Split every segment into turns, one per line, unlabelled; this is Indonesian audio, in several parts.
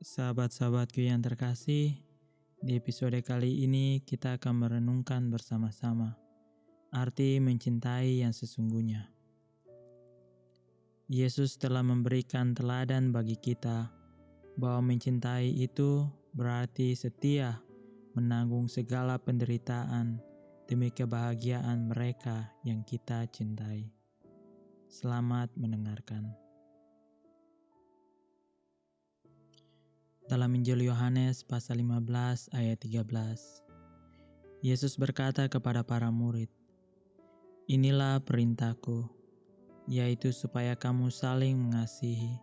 Sahabat-sahabatku yang terkasih, di episode kali ini kita akan merenungkan bersama-sama arti mencintai yang sesungguhnya. Yesus telah memberikan teladan bagi kita bahwa mencintai itu berarti setia menanggung segala penderitaan demi kebahagiaan mereka yang kita cintai. Selamat mendengarkan. Dalam Injil Yohanes pasal 15 ayat 13, Yesus berkata kepada para murid, Inilah perintahku, yaitu supaya kamu saling mengasihi,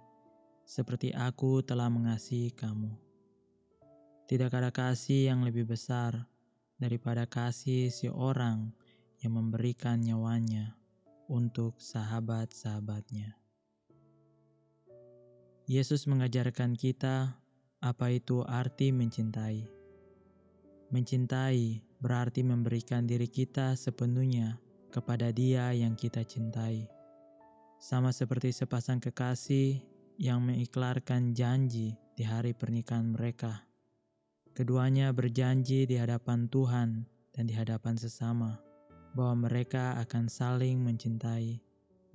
seperti aku telah mengasihi kamu. Tidak ada kasih yang lebih besar daripada kasih si orang yang memberikan nyawanya untuk sahabat-sahabatnya. Yesus mengajarkan kita apa itu arti mencintai? Mencintai berarti memberikan diri kita sepenuhnya kepada Dia yang kita cintai, sama seperti sepasang kekasih yang mengiklarkan janji di hari pernikahan mereka. Keduanya berjanji di hadapan Tuhan dan di hadapan sesama bahwa mereka akan saling mencintai,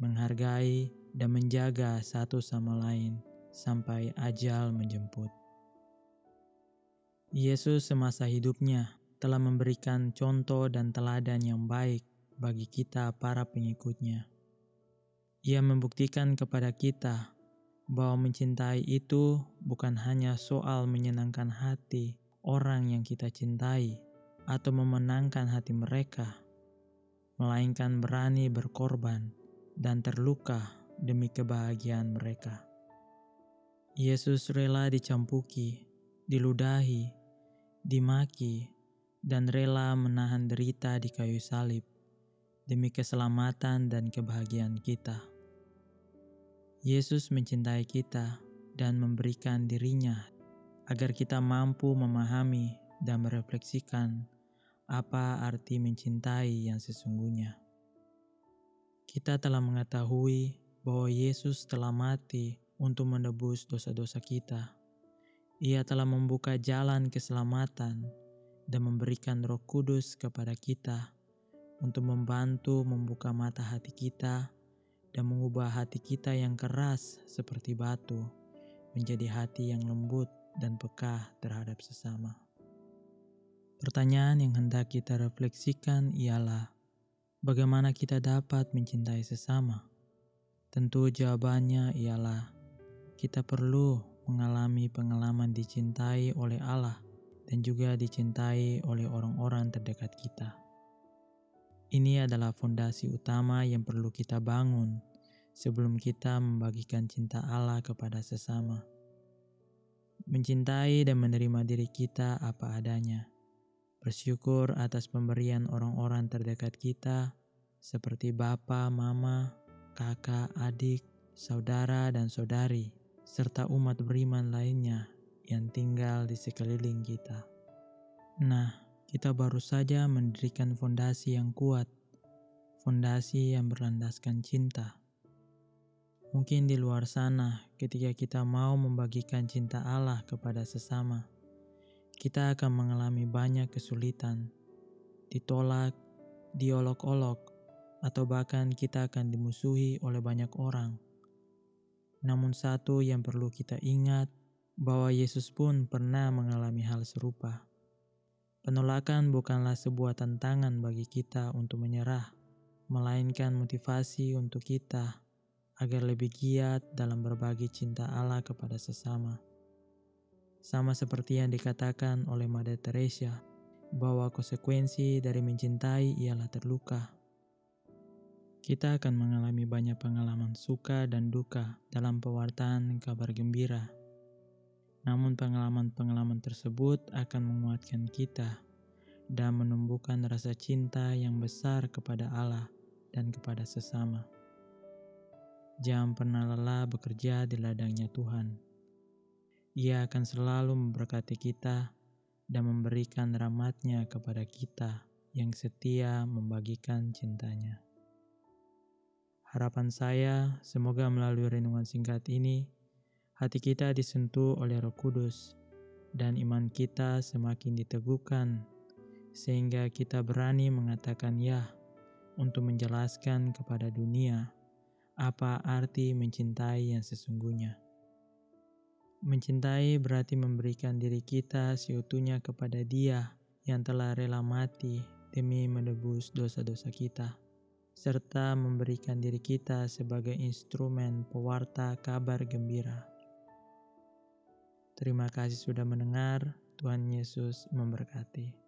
menghargai, dan menjaga satu sama lain sampai ajal menjemput. Yesus semasa hidupnya telah memberikan contoh dan teladan yang baik bagi kita para pengikutnya. Ia membuktikan kepada kita bahwa mencintai itu bukan hanya soal menyenangkan hati orang yang kita cintai atau memenangkan hati mereka, melainkan berani berkorban dan terluka demi kebahagiaan mereka. Yesus rela dicampuki, diludahi, dimaki, dan rela menahan derita di kayu salib demi keselamatan dan kebahagiaan kita. Yesus mencintai kita dan memberikan dirinya agar kita mampu memahami dan merefleksikan apa arti mencintai yang sesungguhnya. Kita telah mengetahui bahwa Yesus telah mati untuk menebus dosa-dosa kita ia telah membuka jalan keselamatan dan memberikan Roh Kudus kepada kita untuk membantu membuka mata hati kita dan mengubah hati kita yang keras seperti batu menjadi hati yang lembut dan peka terhadap sesama. Pertanyaan yang hendak kita refleksikan ialah, bagaimana kita dapat mencintai sesama? Tentu jawabannya ialah, kita perlu mengalami pengalaman dicintai oleh Allah dan juga dicintai oleh orang-orang terdekat kita. Ini adalah fondasi utama yang perlu kita bangun sebelum kita membagikan cinta Allah kepada sesama. Mencintai dan menerima diri kita apa adanya. Bersyukur atas pemberian orang-orang terdekat kita seperti bapak, mama, kakak, adik, saudara, dan saudari serta umat beriman lainnya yang tinggal di sekeliling kita. Nah, kita baru saja mendirikan fondasi yang kuat, fondasi yang berlandaskan cinta. Mungkin di luar sana, ketika kita mau membagikan cinta Allah kepada sesama, kita akan mengalami banyak kesulitan, ditolak, diolok-olok, atau bahkan kita akan dimusuhi oleh banyak orang namun satu yang perlu kita ingat bahwa Yesus pun pernah mengalami hal serupa. Penolakan bukanlah sebuah tantangan bagi kita untuk menyerah, melainkan motivasi untuk kita agar lebih giat dalam berbagi cinta Allah kepada sesama. Sama seperti yang dikatakan oleh Mother Teresa, bahwa konsekuensi dari mencintai ialah terluka. Kita akan mengalami banyak pengalaman suka dan duka dalam pewartaan kabar gembira. Namun pengalaman-pengalaman tersebut akan menguatkan kita dan menumbuhkan rasa cinta yang besar kepada Allah dan kepada sesama. Jangan pernah lelah bekerja di ladangnya Tuhan. Ia akan selalu memberkati kita dan memberikan rahmatnya kepada kita yang setia membagikan cintanya. Harapan saya, semoga melalui renungan singkat ini, hati kita disentuh oleh Roh Kudus, dan iman kita semakin diteguhkan, sehingga kita berani mengatakan "ya" untuk menjelaskan kepada dunia apa arti mencintai yang sesungguhnya. Mencintai berarti memberikan diri kita seutuhnya kepada Dia yang telah rela mati demi menebus dosa-dosa kita, serta memberikan diri kita sebagai instrumen pewarta kabar gembira. Terima kasih sudah mendengar. Tuhan Yesus memberkati.